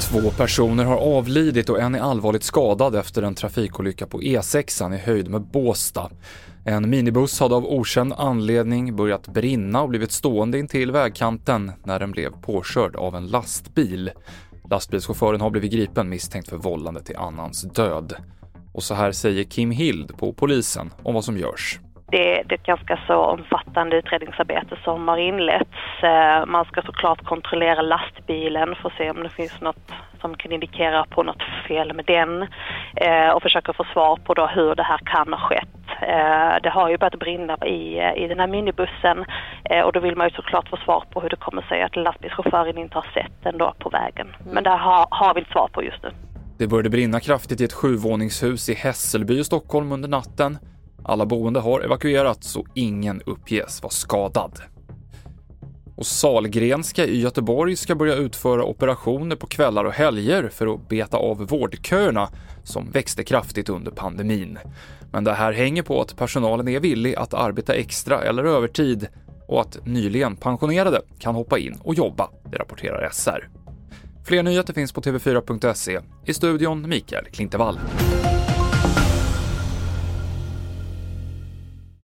Två personer har avlidit och en är allvarligt skadad efter en trafikolycka på E6 i höjd med Båsta. En minibuss hade av okänd anledning börjat brinna och blivit stående intill vägkanten när den blev påkörd av en lastbil. Lastbilschauffören har blivit gripen misstänkt för vållande till annans död. Och så här säger Kim Hild på polisen om vad som görs. Det, det är ett ganska så omfattande utredningsarbete som har inletts. Eh, man ska såklart kontrollera lastbilen för att se om det finns något som kan indikera på något fel med den eh, och försöka få svar på då hur det här kan ha skett. Eh, det har ju börjat brinna i, i den här minibussen och då vill man ju såklart få svar på hur det kommer sig att lastbilschauffören inte har sett den då på vägen. Men det har, har vi ett svar på just nu. Det började brinna kraftigt i ett sjuvåningshus i Hässelby i Stockholm under natten. Alla boende har evakuerats och ingen uppges vara skadad. Och Salgrenska i Göteborg ska börja utföra operationer på kvällar och helger för att beta av vårdköerna som växte kraftigt under pandemin. Men det här hänger på att personalen är villig att arbeta extra eller övertid och att nyligen pensionerade kan hoppa in och jobba, det rapporterar SR. Fler nyheter finns på tv4.se. I studion Mikael Klintevall.